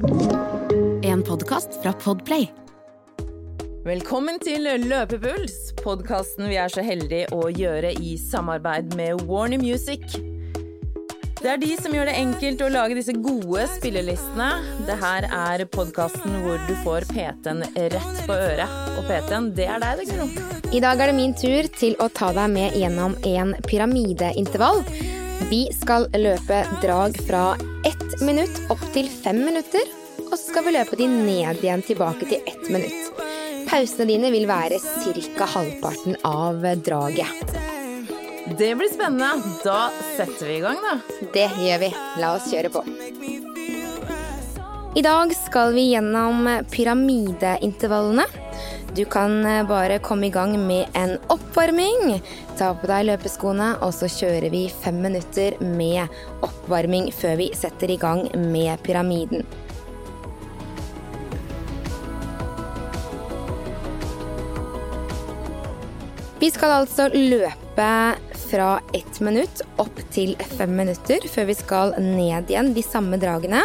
En podkast fra Podplay. Velkommen til Løpepuls, podkasten vi er så heldige å gjøre i samarbeid med Warner Music. Det er de som gjør det enkelt å lage disse gode spillelistene. Det her er podkasten hvor du får PT-en rett på øret. Og PT-en, det er deg, det, Guro. I dag er det min tur til å ta deg med gjennom en pyramideintervall. Vi skal løpe drag fra ett minutt opp til fem minutter, og så skal vi løpe de ned igjen tilbake til ett minutt. Pausene dine vil være ca. halvparten av draget. Det blir spennende. Da setter vi i gang, da. Det gjør vi. La oss kjøre på. I dag skal vi gjennom pyramideintervallene. Du kan bare komme i gang med en oppvarming. Ta på deg løpeskoene, og så kjører vi fem minutter med oppvarming før vi setter i gang med pyramiden. Vi skal altså løpe fra ett minutt opp til fem minutter før vi skal ned igjen de samme dragene.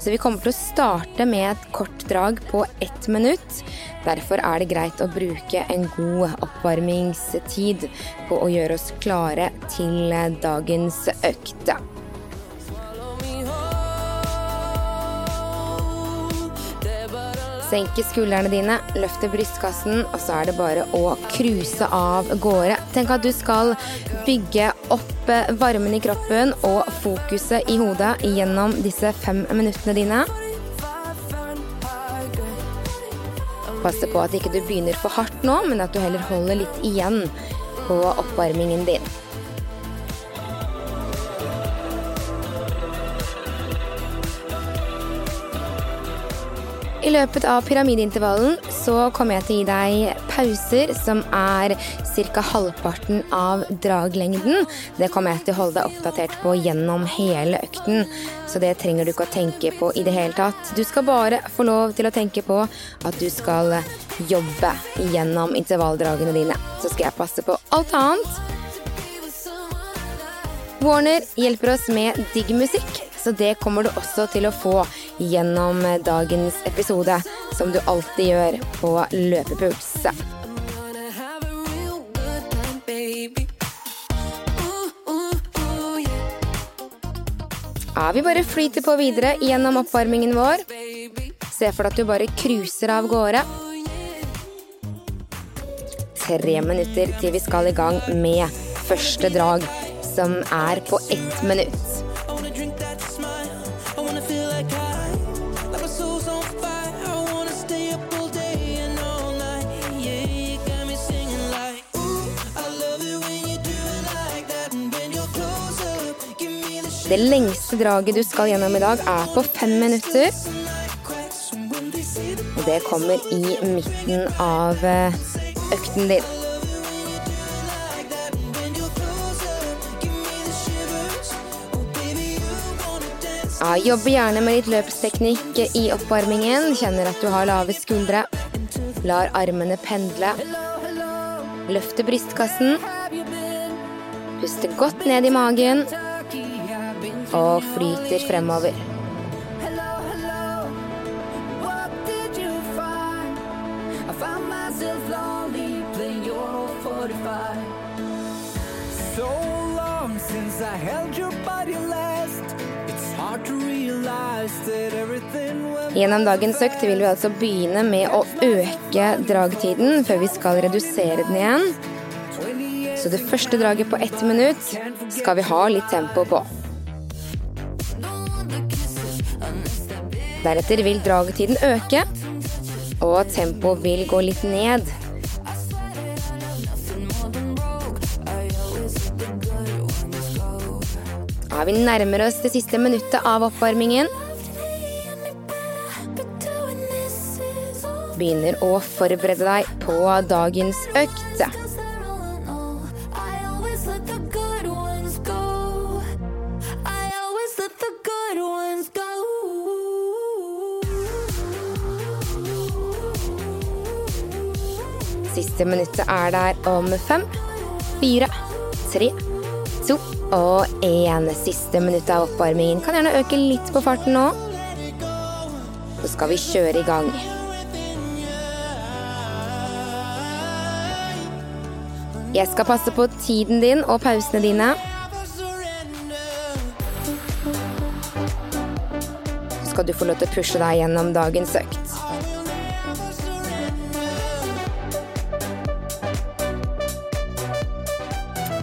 Så vi kommer til å starte med et kort drag på ett minutt. Derfor er det greit å bruke en god oppvarmingstid på å gjøre oss klare til dagens økt. Senke skuldrene dine, løfte brystkassen, og så er det bare å cruise av gårde. Tenk at du skal bygge opp varmen i kroppen og fokuset i hodet gjennom disse fem minuttene dine. Passe på at ikke du begynner for hardt nå, men at du heller holder litt igjen på oppvarmingen din. I løpet av pyramideintervallen så kommer jeg til å gi deg pauser som er ca. halvparten av draglengden. Det kommer jeg til å holde deg oppdatert på gjennom hele økten, så det trenger du ikke å tenke på i det hele tatt. Du skal bare få lov til å tenke på at du skal jobbe gjennom intervalldragene dine. Så skal jeg passe på alt annet. Warner hjelper oss med digg musikk, så det kommer du også til å få gjennom dagens episode, som du alltid gjør på Løpepuls. Ja, vi bare flyter på videre gjennom oppvarmingen vår. Se for deg at du bare cruiser av gårde. Tre minutter til vi skal i gang med første drag, som er på ett minutt. Det lengste draget du skal gjennom i dag, er på fem minutter. Og det kommer i midten av økten din. Ja, jobbe gjerne med litt løpsteknikk i oppvarmingen. Kjenner at du har lave skuldre. Lar armene pendle. Løfte brystkassen. Puste godt ned i magen. Og flyter fremover. So long since I held your body last. It's hard to realize that everything Gjennom dagens økt vil vi altså begynne med å øke dragtiden før vi skal redusere den igjen. Så det første draget på ett minutt skal vi ha litt tempo på. Deretter vil dragetiden øke, og tempoet vil gå litt ned. Ja, vi nærmer oss det siste minuttet av oppvarmingen. Begynner å forberede deg på dagens økt. Siste minuttet er der om fem, fire, tre, to og én. Siste minuttet av oppvarmingen. Kan gjerne øke litt på farten nå. så skal vi kjøre i gang. Jeg skal passe på tiden din og pausene dine. Så skal du få lov til å pushe deg gjennom dagens økt.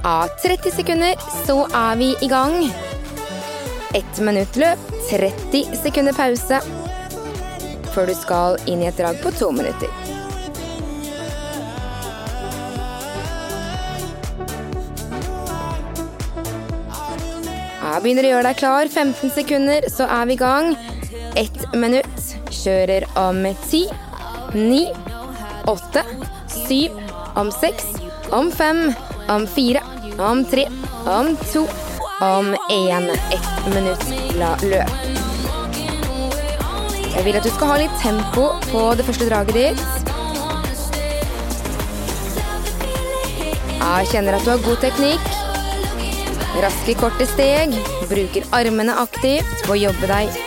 Av 30 sekunder så er vi i gang. Ett minutt løp, 30 sekunder pause før du skal inn i et drag på to minutter. Ja, begynner å gjøre deg klar. 15 sekunder, så er vi i gang. Ett minutt. Kjører om ti, ni, åtte, syv, om seks, om fem, om fire, om tre, om to, om én. Ett minutt la løp. Jeg vil at du skal ha litt tempo på det første draget ditt. Jeg kjenner at du har god teknikk. Raske, korte steg. Bruker armene aktivt på å jobbe deg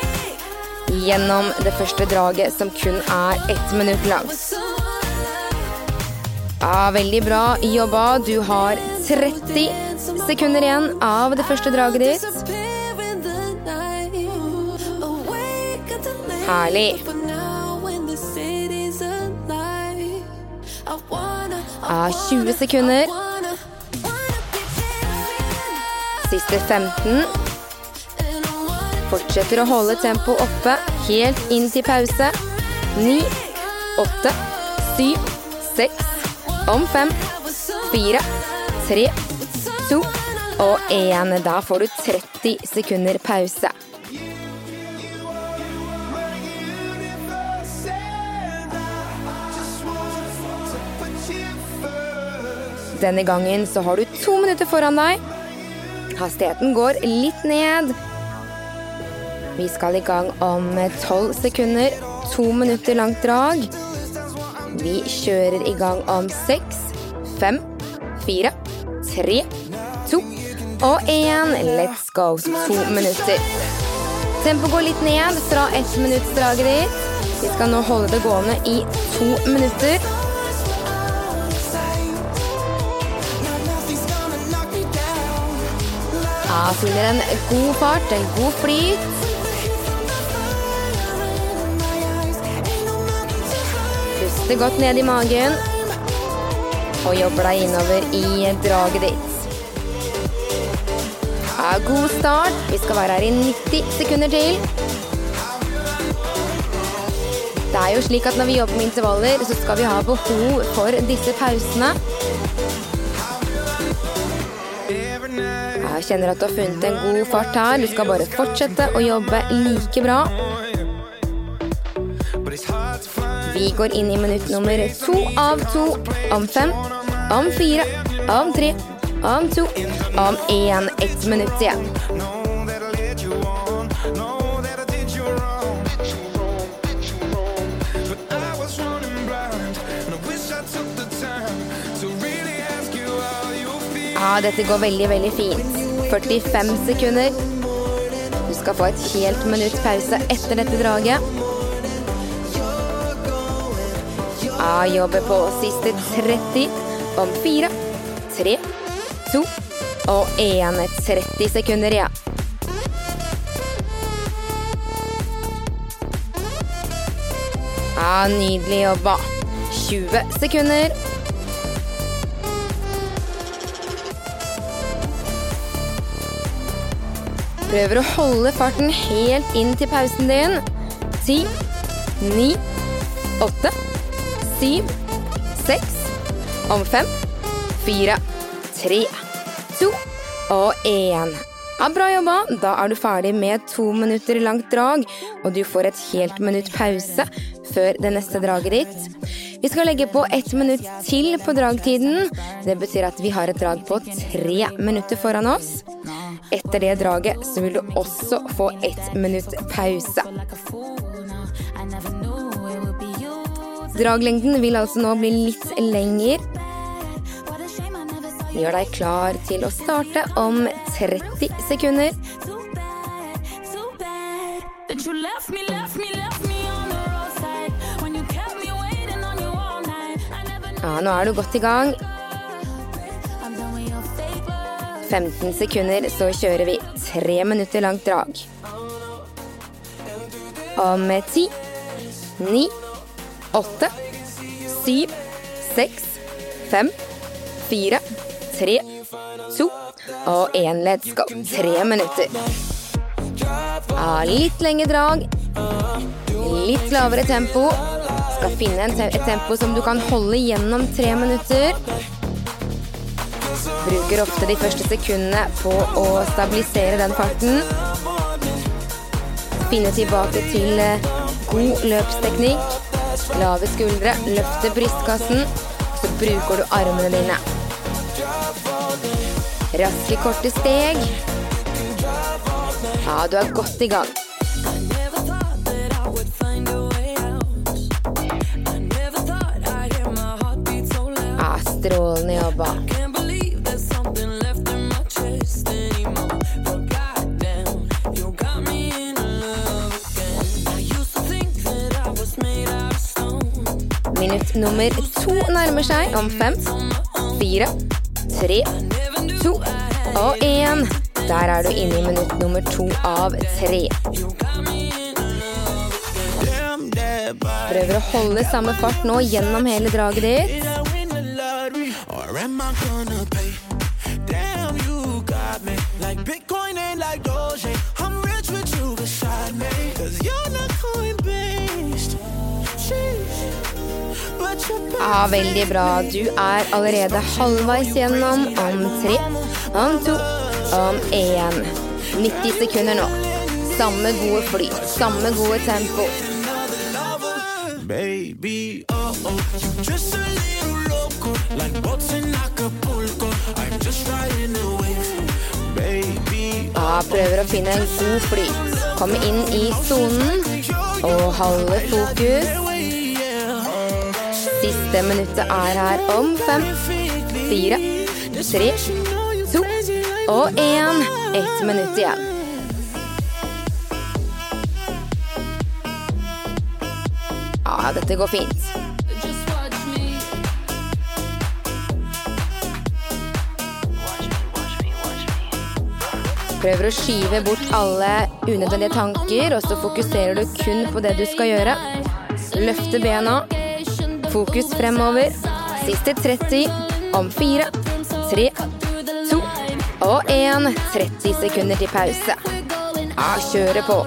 gjennom det første draget, som kun er ett minutt langt. Ja, veldig bra jobba. Du har 30 sekunder igjen av det første draget ditt. Herlig. Ja, 20 sekunder. Siste 15. Fortsetter å holde tempoet oppe helt inn til pause. 9, 8, 7, 6, om 5, 4, 3, 2 og én. Da får du 30 sekunder pause. Denne gangen så har du to minutter foran deg. Hastigheten går litt ned. Vi skal i gang om tolv sekunder. To minutter langt drag. Vi kjører i gang om seks, fem, fire, tre, to og én. Let's go. To minutter. Tempoet går litt ned fra ettminuttsdraget ditt. Vi skal nå holde det gående i to minutter. Ja, finner en god fart, en god flyt. Puste godt ned i magen. Og jobber deg innover i draget ditt. Ja, god start. Vi skal være her i 90 sekunder til. Det er jo slik at når vi jobber med intervaller, så skal vi ha behov for disse pausene. Jeg kjenner at du har funnet en god fart her. Du skal bare fortsette å jobbe like bra. Vi går inn i minutt nummer to av to. Om fem, om fire, om tre, om to, om én. Ett minutt igjen. Ja, dette går veldig, veldig fint. 45 sekunder. Du skal få et helt minutt pause etter dette draget. Ja, jobber på siste 30 om fire, tre, to og én. 30 sekunder igjen. Ja, nydelig jobba. 20 sekunder. Prøver å holde farten helt inn til pausen din. Ti, ni, åtte, syv, seks, om fem, fire, tre, to og én. Ja, bra jobba. Da er du ferdig med to minutter langt drag, og du får et helt minutt pause før det neste draget ditt. Vi skal legge på ett minutt til på dragtiden. Det betyr at vi har et drag på tre minutter foran oss. Etter det draget så vil du også få ett minutt pause. Draglengden vil altså nå bli litt lenger. Gjør deg klar til å starte om 30 sekunder. Ja, nå er du godt i gang. 15 sekunder, så kjører vi tre minutter langt drag. Om ti, ni åtte, syv, seks, fem, fire, tre, to og én. Let's go. Tre minutter. Ja, litt lengre drag. Litt lavere tempo. Skal finne et tempo som du kan holde gjennom tre minutter. Bruker ofte de første sekundene på å stabilisere den farten. Finne tilbake til eh, god løpsteknikk. Lave skuldre, løfte brystkassen. Så bruker du armene dine. Raske, korte steg. Ja, du er godt i gang. Ja, strålende jobba. Nummer to nærmer seg om fem, fire, tre, to og én. Der er du inne i minutt nummer to av tre. Prøver å holde samme fart nå gjennom hele draget ditt. Ja, veldig bra. Du er allerede halvveis gjennom om tre, om to, om én. 90 sekunder nå. Samme gode flyt, samme gode tempo. Baby, oh oh, you're just a little loco, like boats in Acapulco. I'm just riding the wave, baby. Ja, prøver å finne en god flyt. Komme inn i sonen og holde fokus. Siste minuttet er her om fem, fire, tre, to og én. Ett minutt igjen. Ja, dette går fint. Prøver å skyve bort alle unødvendige tanker, og så fokuserer du kun på det du skal gjøre. Løfte bena. Fokus fremover. Siste 30. Om fire, tre, to og 1. 30 sekunder til pause. Ja, kjøre på.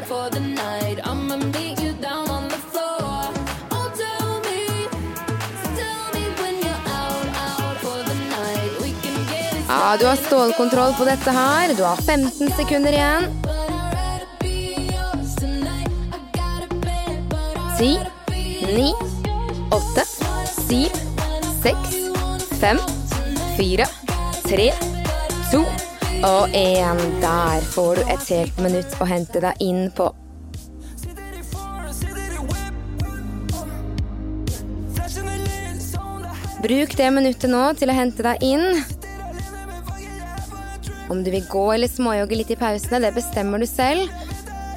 Ja, du har stålkontroll på dette her. Du har 15 sekunder igjen. Ti, ni, åtte, syv, seks, fem, fire, tre, to og én. Der får du et helt minutt å hente deg inn på. Bruk det minuttet nå til å hente deg inn. Om du vil gå eller småjogge litt i pausene, det bestemmer du selv.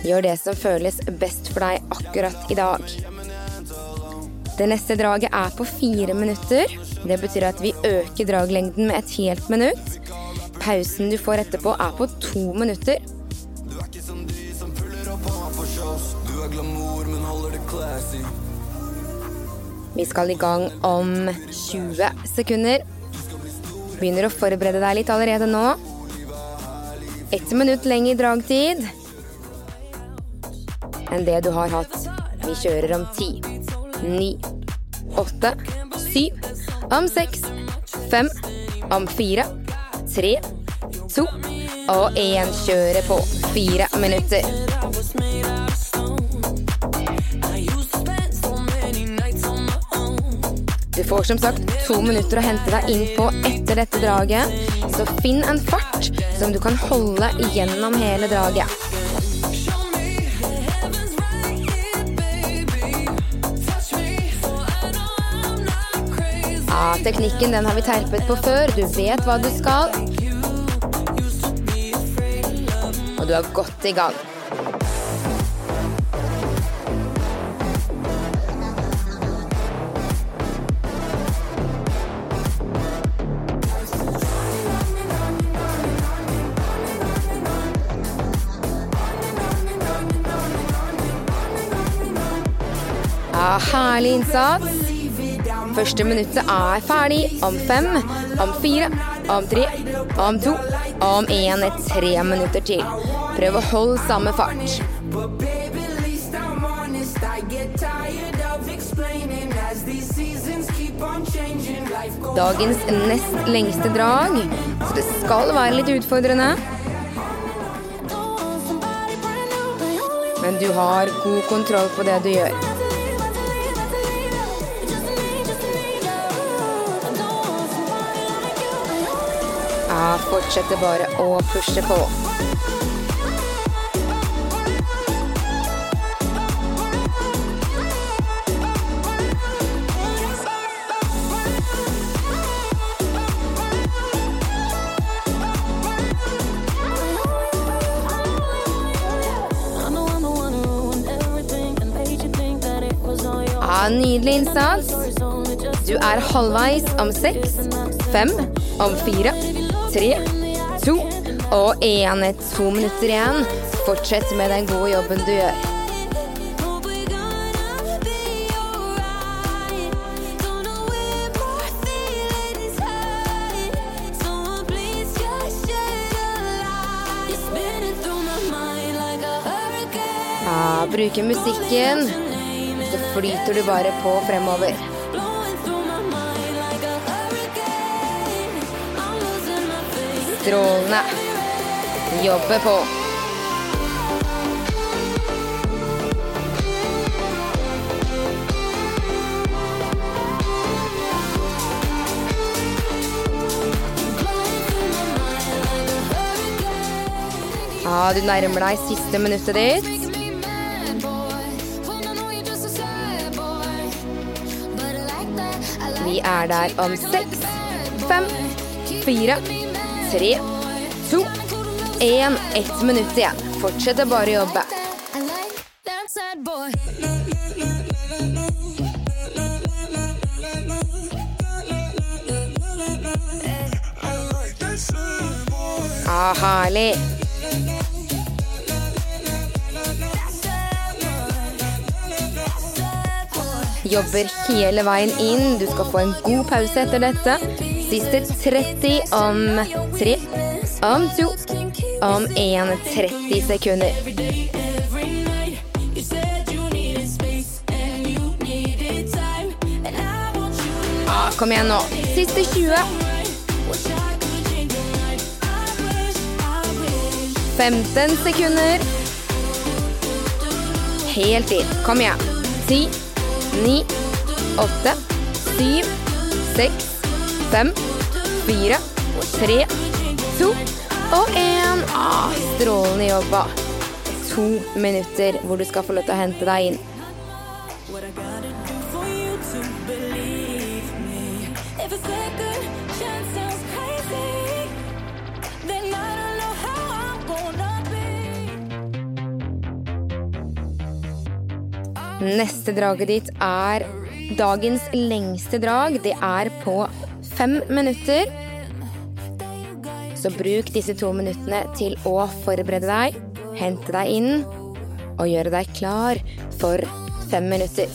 Gjør det som føles best for deg akkurat i dag. Det neste draget er på fire minutter. Det betyr at vi øker draglengden med et helt minutt. Pausen du får etterpå, er på to minutter. Vi skal i gang om 20 sekunder. Begynner å forberede deg litt allerede nå. Ett minutt lenger dragtid enn det du har hatt. Vi kjører om ti, ni, åtte, syv, om seks, fem, om fire, tre, to og én. Kjøre på. Fire minutter. Du får som sagt to minutter å hente deg inn på etter dette draget. Så finn en fart som du kan holde gjennom hele draget. Teknikken den har vi terpet på før. Du vet hva du skal. Og du er godt i gang. Ja, herlig innsats. Første minuttet er ferdig om fem, om fire, om tre, om to, om én, tre minutter til. Prøv å holde samme fart. Dagens nest lengste drag, så det skal være litt utfordrende. Men du har god kontroll på det du gjør. Fortsetter bare å pushe på. Nydelig innsats. Du er halvveis om seks, fem, om fire, tre, to og én. To minutter igjen. Fortsett med den gode jobben du gjør. Ja, bruker musikken, så flyter du bare på fremover. Strålende. Jobbe på. Ja, du nærmer deg siste minuttet ditt. Vi er der om seks, fem, fire, tre, to, én. Ett minutt igjen. Fortsetter bare å jobbe. Ah, herlig. Jobber hele veien inn. Du skal få en god pause etter dette. Siste 30 om tre, om to, om 1 30 sekunder. Kom igjen nå. Siste 20. 15 sekunder. Helt inn. Kom igjen. 10, 9, 8, 7, 6, 5, 4, 3, 2 og én. Ah, strålende jobba. To minutter hvor du skal få lov til å hente deg inn. Neste draget ditt er dagens lengste drag. Det er på fem minutter. Så bruk disse to minuttene til å forberede deg, hente deg inn og gjøre deg klar for fem minutter.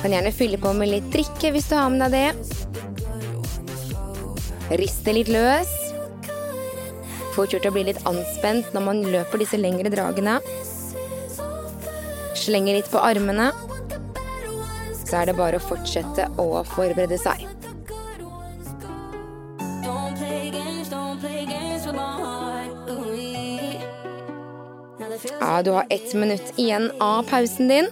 Kan gjerne fylle på med litt drikke hvis du har med deg det. Riste litt løs. Fort gjort å bli litt anspent når man løper disse lengre dragene. Slenger litt på armene. Så er det bare å fortsette å forberede seg. Ja, du har ett minutt igjen av pausen din.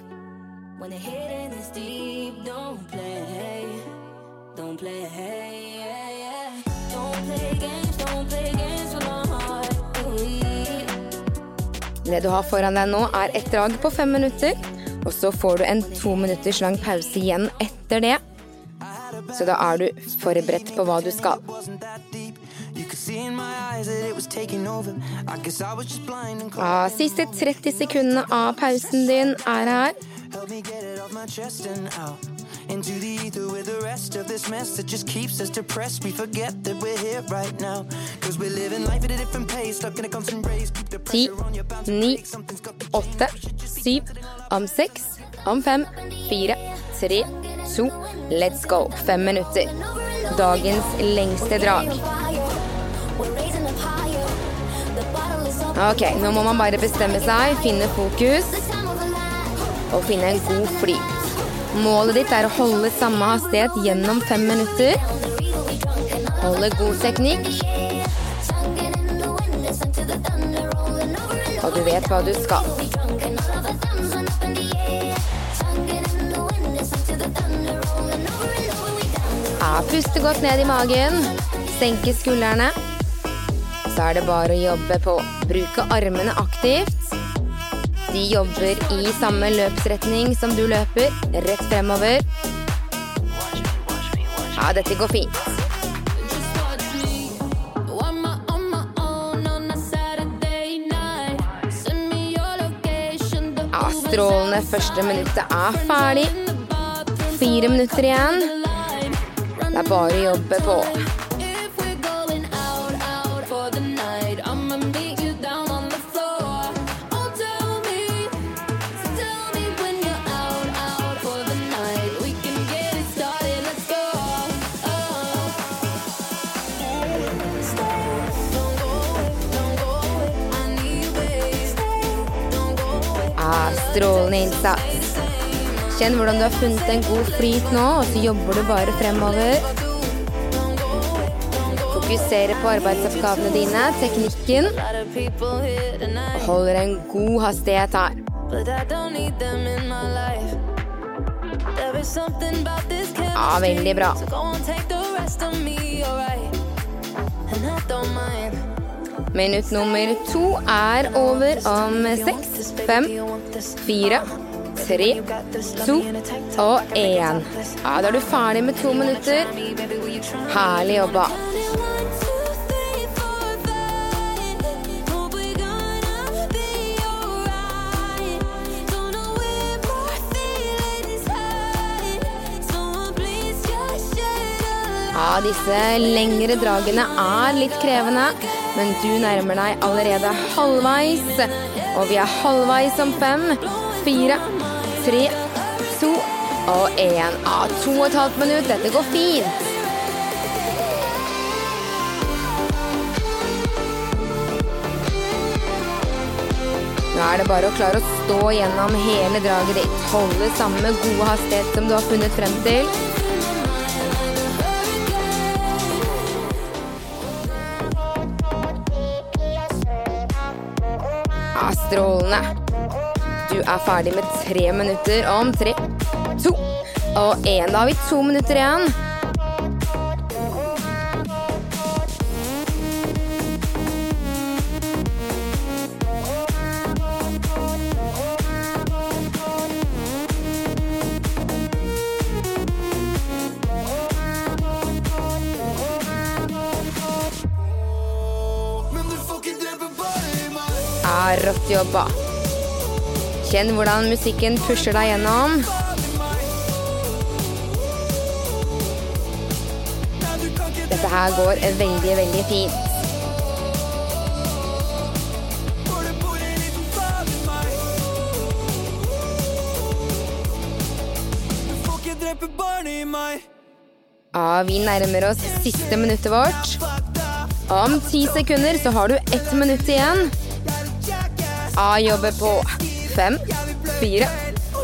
Det du har foran deg nå, er et drag på fem minutter. Og så får du en to minutters lang pause igjen etter det. Så da er du forberedt på hva du skal. Ja, siste 30 sekundene av pausen din er her. Into the ether with the rest of this mess that just keeps us depressed. We forget that we're here right now. Cause we're living life at a different pace, stuck in a constant race. Keep the pressure on your bound break. Something's got to åtte, syv, om seks, om fem, fire, tre, to, let's go. Fem minutter. Dagens lengste drag. Ok, nå må man bare bestemme seg, finne fokus og finne en god flyt. Målet ditt er å holde samme hastighet gjennom fem minutter. Holde god teknikk. Og du vet hva du skal. Ja, puste godt ned i magen. Senke skuldrene. Så er det bare å jobbe på. Bruke armene aktivt. De jobber i samme løpsretning som du løper. Rett fremover. Ja, dette går fint. Strålende. Første minuttet er ferdig. Fire minutter igjen. Det er bare å jobbe på. Strålende innsats. Kjenn hvordan du har funnet en god flyt nå, og så jobber du bare fremover. Fokusere på arbeidsoppgavene dine, teknikken. Og holder en god hastighet her. Ja, veldig bra. Minutt nummer to er over om seks, fem, fire, tre, to og én. Ja, da er du ferdig med to minutter. Herlig jobba. Ja, disse lengre dragene er litt krevende, men du nærmer deg allerede halvveis. Og vi er halvveis om fem, fire, tre, to og én. Ah, to og et halvt minutt. Dette går fint. Nå er det bare å klare å stå gjennom hele draget ditt. Holde samme gode hastighet som du har funnet frem til. Strålende. Du er ferdig med tre minutter om tre, to og én. Da har vi to minutter igjen. Jobba. Kjenn hvordan musikken pusher deg gjennom. Dette her går veldig, veldig fint. Ja, vi nærmer oss siste minuttet vårt. Om ti sekunder så har du ett minutt igjen. Ja, jobber på fem, fire,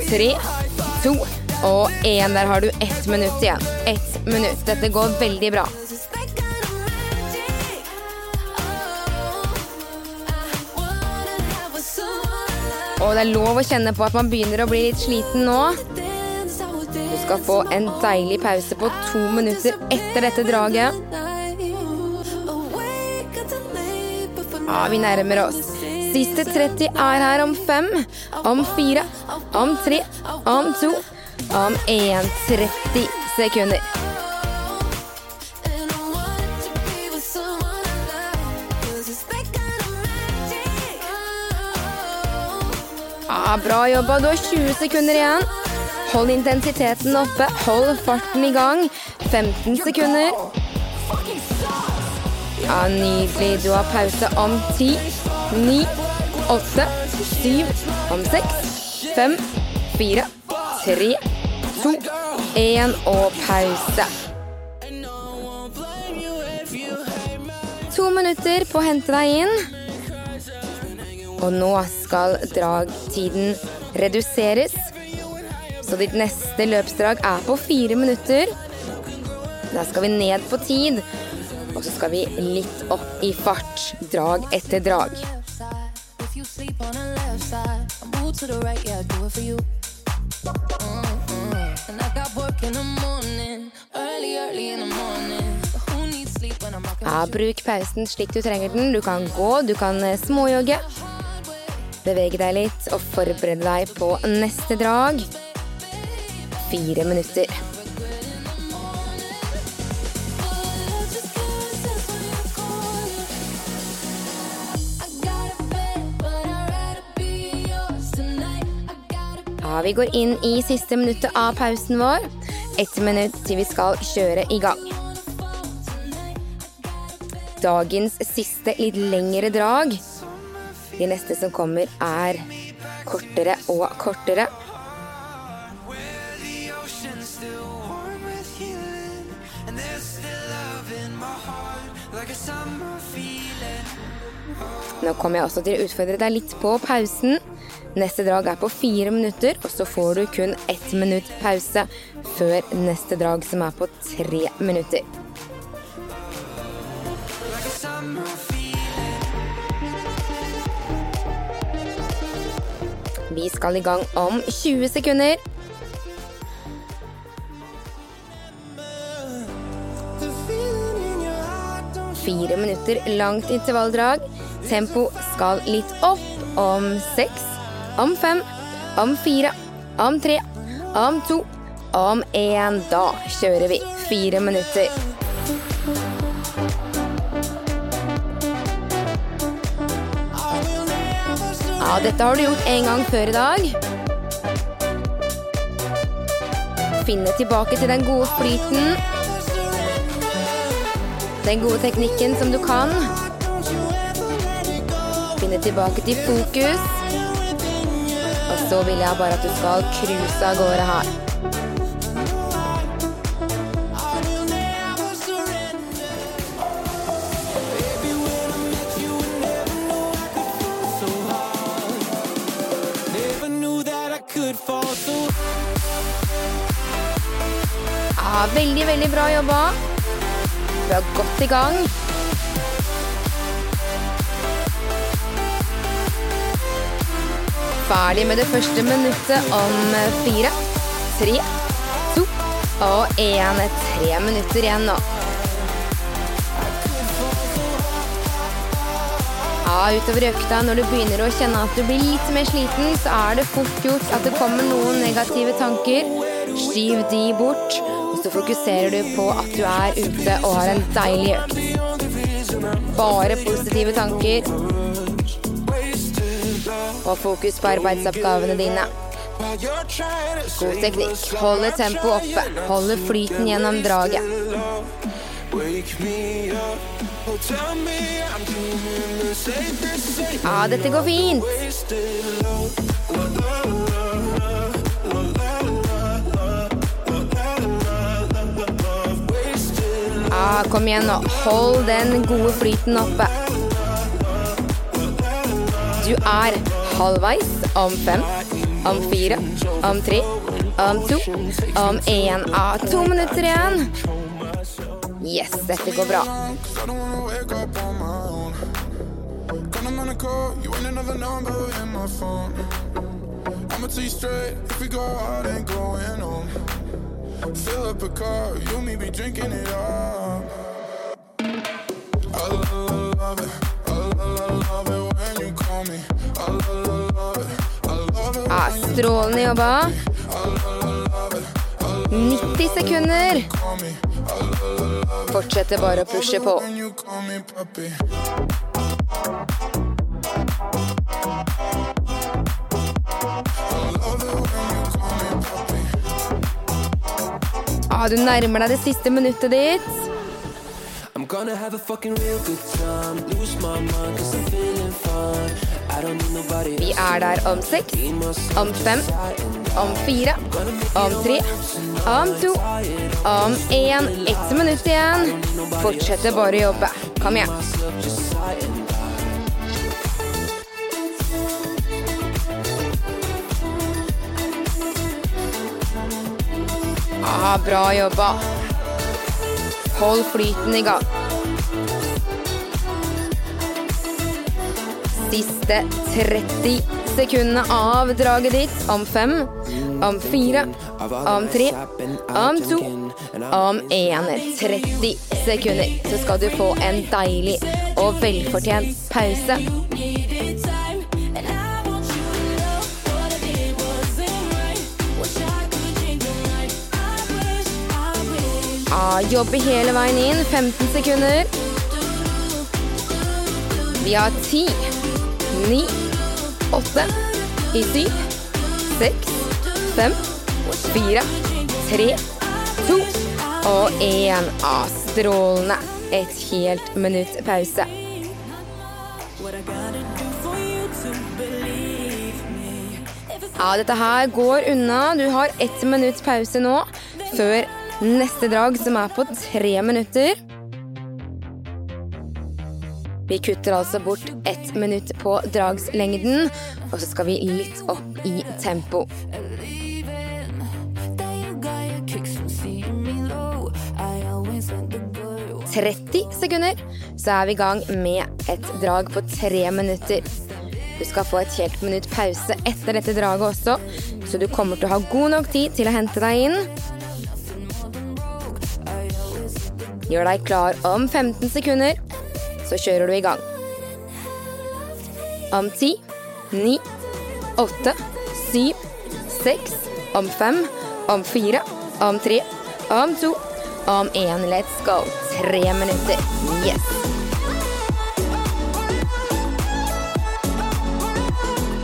tre, to og én. Der har du ett minutt igjen. Ett minutt. Dette går veldig bra. Og det er lov å kjenne på at man begynner å bli litt sliten nå. Du skal få en deilig pause på to minutter etter dette draget. Ja, vi nærmer oss. Siste 30 er her om fem, om fire, om tre, om to, om én. 30 sekunder. Ja, bra jobba. Du har 20 sekunder igjen. Hold intensiteten oppe, hold farten i gang. 15 sekunder. Ja, nydelig. Du har pause om 10, 9, 8, 7, om 6, 5, 4, 3, 2, 1 og pause. To minutter på å hente deg inn. Og nå skal dragtiden reduseres. Så ditt neste løpsdrag er på fire minutter. Da skal vi ned på tid. Og så skal vi litt opp i fart. Drag etter drag. You sleep on the left side, I move to the right, yeah, I do it for you. Mm-hmm. And I got work in the morning, early, early in the morning. Ja, bruk pausen slik du trenger den. Du kan gå, du kan eh, småjogge. Bevege deg litt og forberede deg på neste drag. Fire minutter. Vi går inn i siste minuttet av pausen vår. Ett minutt til vi skal kjøre i gang. Dagens siste litt lengre drag. De neste som kommer, er kortere og kortere. Nå kommer jeg også til å utfordre deg litt på pausen. Neste drag er på fire minutter, og så får du kun ett minutt pause før neste drag, som er på tre minutter. Vi skal i gang om 20 sekunder. Fire minutter langt intervalldrag. Tempo skal litt opp. Om seks, om fem, om fire, om tre, om to, om én. Da kjører vi fire minutter. Ja, dette har du gjort en gang før i dag. Finne tilbake til den gode flyten. Den gode teknikken som du kan. Finne tilbake til fokus. Så vil jeg bare at du skal cruise av gårde her. Ja, veldig, veldig bra jobba. Du er godt i gang. Ferdig med det første minuttet om fire, tre, to og én. Tre minutter igjen nå. Ja, utover økta, når du begynner å kjenne at du blir litt mer sliten, så er det fort gjort at det kommer noen negative tanker. Skyv de bort, og så fokuserer du på at du er ute og har en deilig økt. Bare positive tanker. Og fokus på arbeidsoppgavene dine. God teknikk. Holde tempoet oppe. Holde flyten gjennom draget. Ja, dette går fint. Ja, kom igjen nå. Hold den gode flyten oppe. Du er halvveis om fem, om fire, om tre, om to, om én. Ah, to minutter igjen. Yes, dette går bra. I'ma tell you straight, if we go out, ain't going home. Fill up a car, you and me be drinking it up. I love it, strålende jobba. 90 sekunder. Fortsetter bare å pushe på. Ah, du nærmer deg det siste minuttet ditt. I'm gonna have a fucking real good time. Lose my mind cause I'm feeling fine. Vi er der om seks, om fem, om fire, om tre, om to, om én. Ett minutt igjen. Fortsette bare å jobbe. Kom igjen. Ah, bra jobba. Hold flyten i gang. Siste 30 sekundene av draget ditt om fem, om fire, om tre, om to, om én. 30 sekunder, så skal du få en deilig og velfortjent pause. Ah, jobbe hele veien inn. 15 sekunder. Vi har 10, 9, 8, i 7, 6, 5, 4, 3, 2 og én. Ah, strålende. Et helt minutt pause. Ja, dette her går unna. Du har ett minutts pause nå før neste drag, som er på tre minutter. Vi kutter altså bort ett minutt på dragslengden, og så skal vi litt opp i tempo. 30 sekunder, så er vi i gang med et drag på tre minutter. Du skal få et helt minutt pause etter dette draget også, så du kommer til å ha god nok tid til å hente deg inn. Gjør deg klar om 15 sekunder, så kjører du i gang. Om 10, 9, 8, 7, 6, om fem, om fire, om tre, om to, om én. Let's go. Tre minutter. Yes.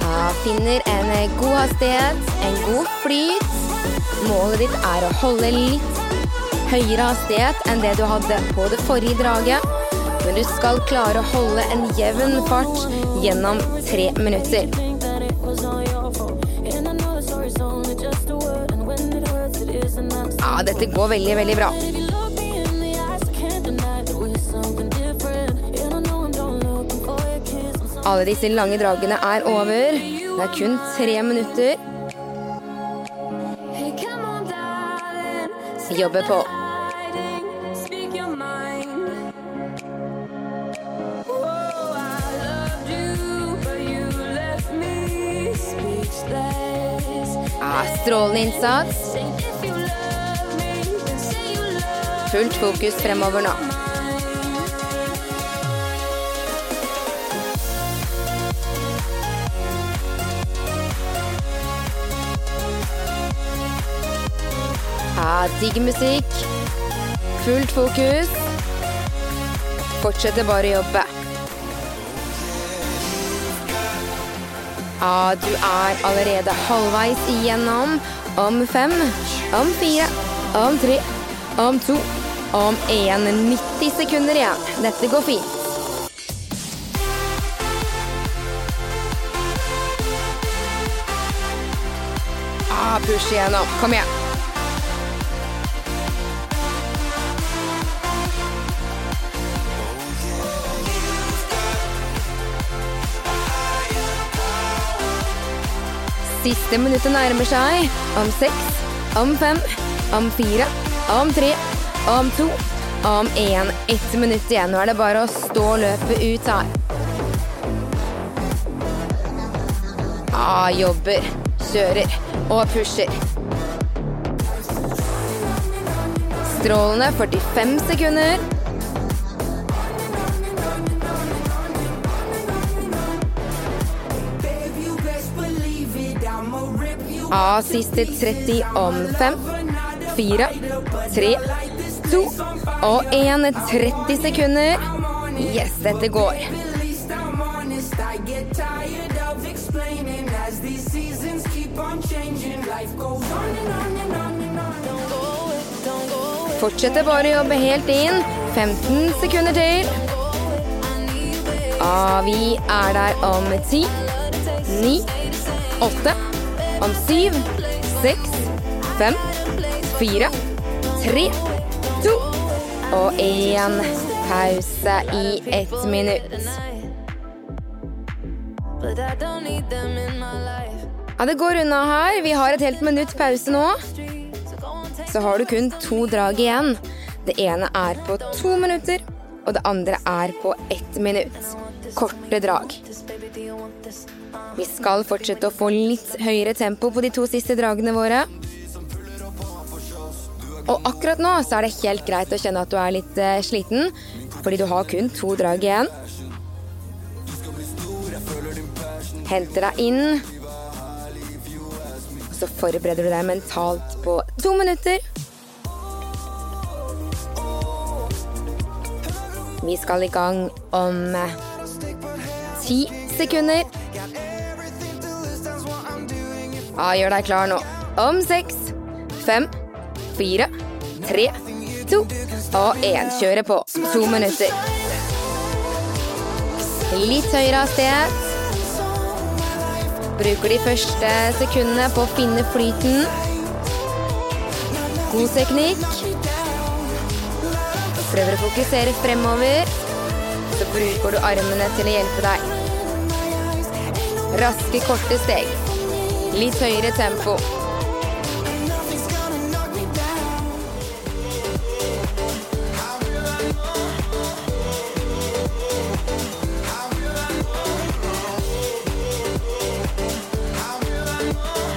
Ja, finner en god hastighet, en god flyt. Målet ditt er å holde litt høyere hastighet enn det du hadde på det forrige draget. Men du skal klare å holde en jevn fart gjennom tre minutter. Ja, dette går veldig, veldig bra. Alle disse lange dragene er over. Det er kun tre minutter. Jobbe på. Strålende innsats. Fullt fokus fremover nå. Ja, digg musikk. Fullt fokus. Fortsetter bare å jobbe. Ja, du er allerede halvveis igjennom. Om fem, om fire, om tre, om to, om én. 90 sekunder igjen. Dette går fint. Ah, push igjennom. Kom igjen. Siste minuttet nærmer seg. Om seks, om fem, om fire, om tre, om to, om én. Ett minutt igjen. Nå er det bare å stå løpet ut her. Ah, jobber, kjører og pusher. Strålende 45 sekunder. Ja, siste 30 om fem, fire, tre, to og 1. 30 sekunder. Yes, dette går. Fortsetter bare å jobbe helt inn. 15 sekunder til. Ah, vi er der om 10, 9, 8, om 7, 6, 5, 4, 3, 2 og én Pause i ett minutt. Ja, det går unna her. Vi har et helt minutt pause nå. Så har du kun to drag igjen. Det ene er på to minutter, og det andre er på ett minutt. Korte drag. Vi skal fortsette å få litt høyere tempo på de to siste dragene våre. Og akkurat nå så er det helt greit å kjenne at du er litt eh, sliten, fordi du har kun to drag igjen. Henter deg inn. Og så forbereder du deg mentalt på to minutter. Vi skal i gang om eh, ti sekunder. Ja, gjør deg klar nå. Om seks, fem, fire, tre, to og én. Kjøre på. To minutter. Litt høyere hastighet. Bruker de første sekundene på å finne flyten. God teknikk. Prøver å fokusere fremover. Så bruker du armene til å hjelpe deg. Raske, korte steg. Litt høyere tempo.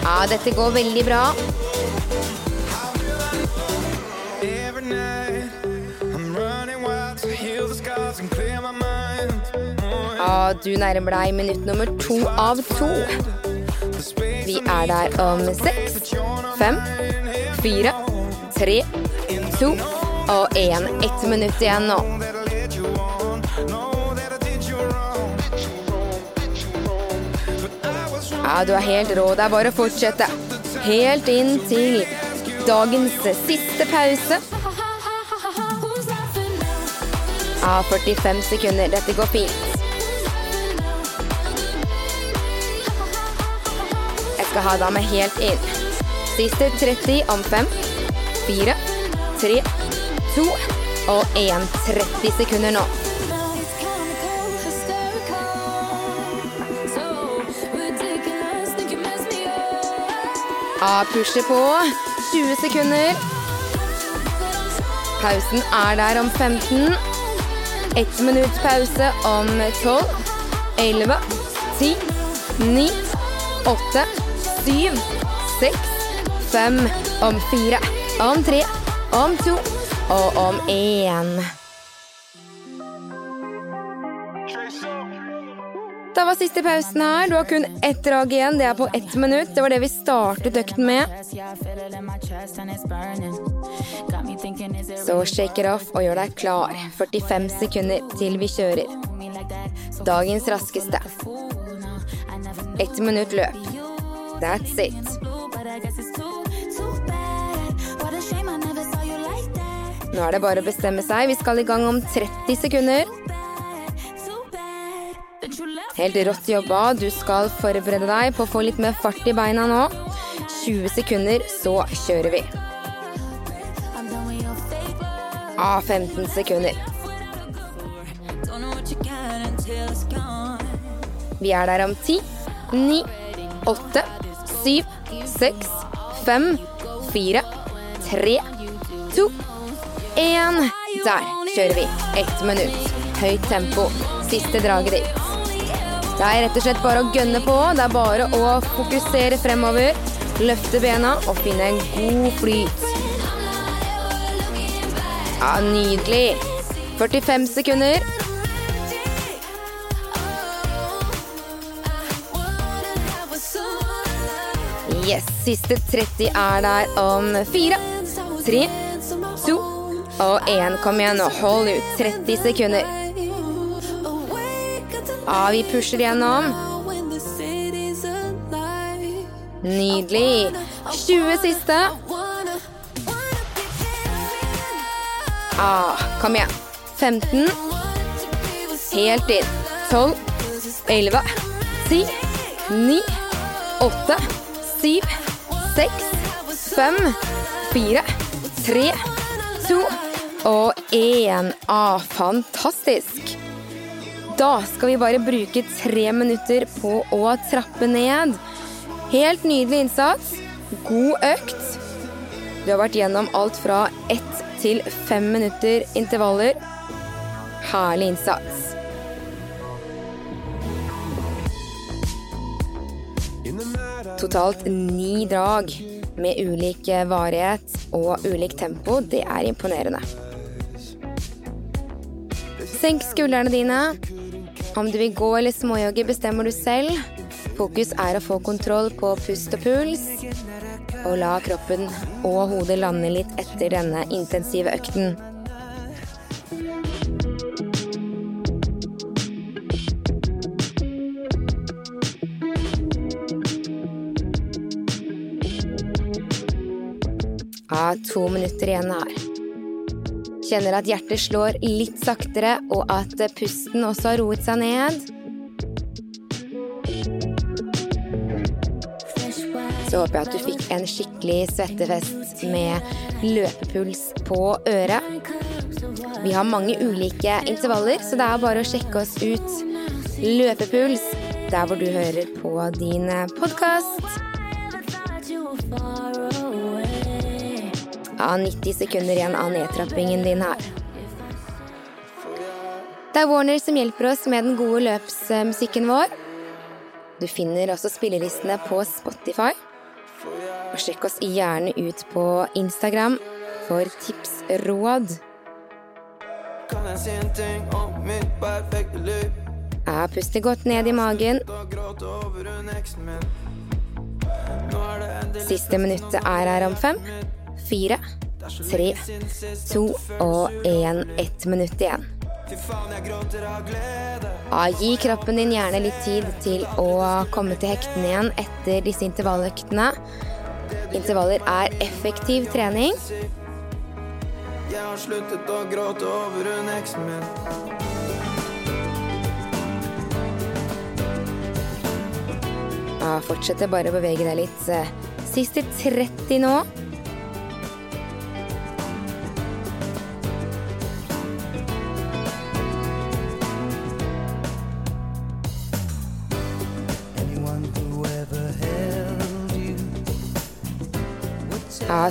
Ja, dette går veldig bra. Ja, du nærmer deg minutt nummer to av to. Vi er der om seks, fem, fire, tre, to og én. Ett minutt igjen nå. Ja, du er helt rå. Det er bare å fortsette. Helt inn til dagens siste pause. Ja, 45 sekunder. Dette går fint. Skal ha deg med helt inn. Siste 30 om 5, 4, 3, 2 og 1. 30 sekunder nå. Now it's comical, hysterical. So ridiculous, think you mess me up. Ja, pusher på. 20 sekunder. Pausen er der om 15. Ett minutt pause om 12, 11, 10, 9, 8, 7, 6, 5, om fire, om tre, om to og om én. Da var siste pausen her. Du har kun ett drag igjen. Det er på ett minutt. Det var det vi startet økten med. Så shake it off og gjør deg klar. 45 sekunder til vi kjører. Dagens raskeste. Ett minutt løp. That's it. Nå er det bare å bestemme seg. Vi skal i gang om 30 sekunder. Helt rått jobba. Du skal forberede deg på å få litt mer fart i beina nå. 20 sekunder, så kjører vi. Ah, 15 sekunder. Vi er der om 10, 9, 8, 7, 6, 5, 4, 3, 2, 1. Der kjører vi. Ett minutt. Høyt tempo. Siste draget ditt. Det er rett og slett bare å gønne på. Det er bare å fokusere fremover. Løfte bena og finne en god flyt. Ja, nydelig. 45 sekunder. Yes, siste 30 er der om fire, tre, to og én. Kom igjen nå, hold ut. 30 sekunder. Ja, vi pusher gjennom. Nydelig. 20 siste. Ah, kom igjen. 15. Helt inn. 12. 11. 10. 9. 8. 7. 6. 5. 4. 3. 2. Og én. Ah, fantastisk. Da skal vi bare bruke tre minutter på å trappe ned. Helt nydelig innsats. God økt. Du har vært gjennom alt fra ett til fem minutter intervaller. Herlig innsats. Totalt ni drag med ulik varighet og ulik tempo. Det er imponerende. Senk skuldrene dine. Om du vil gå eller småjogge, bestemmer du selv. Fokus er å få kontroll på pust og puls. Og la kroppen og hodet lande litt etter denne intensive økten. To minutter igjen her. Kjenner at hjertet slår litt saktere, og at pusten også har roet seg ned. Så håper jeg at du fikk en skikkelig svettefest med løpepuls på øret. Vi har mange ulike intervaller, så det er bare å sjekke oss ut. Løpepuls der hvor du hører på din podkast. Ja, 90 sekunder igjen av nedtrappingen din her. Det er Warner som hjelper oss med den gode løpsmusikken vår. Du finner også spillelistene på Spotify. Og sjekk oss gjerne ut på Instagram for tips, råd. Jeg si en ting om mitt perfekte liv? Ja, puste godt ned i magen. Siste minuttet er her om fem, fire, tre, to og én. Ett minutt igjen. Ja, gi kroppen din gjerne litt tid til å komme til hektene igjen etter disse intervalløktene. Intervaller er effektiv trening. Jeg har sluttet å gråte over hun eksen min. Ja, fortsett bare å bevege deg litt. Siste 30 nå.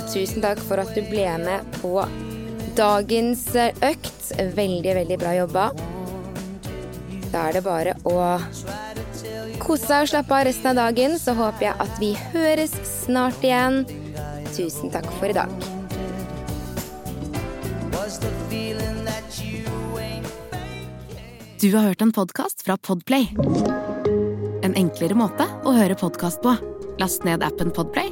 Tusen takk for at du ble med på dagens økt. Veldig, veldig bra jobba. Da er det bare å kose seg og slappe av resten av dagen, så håper jeg at vi høres snart igjen. Tusen takk for i dag. Du har hørt en podkast fra Podplay. En enklere måte å høre podkast på. Last ned appen Podplay,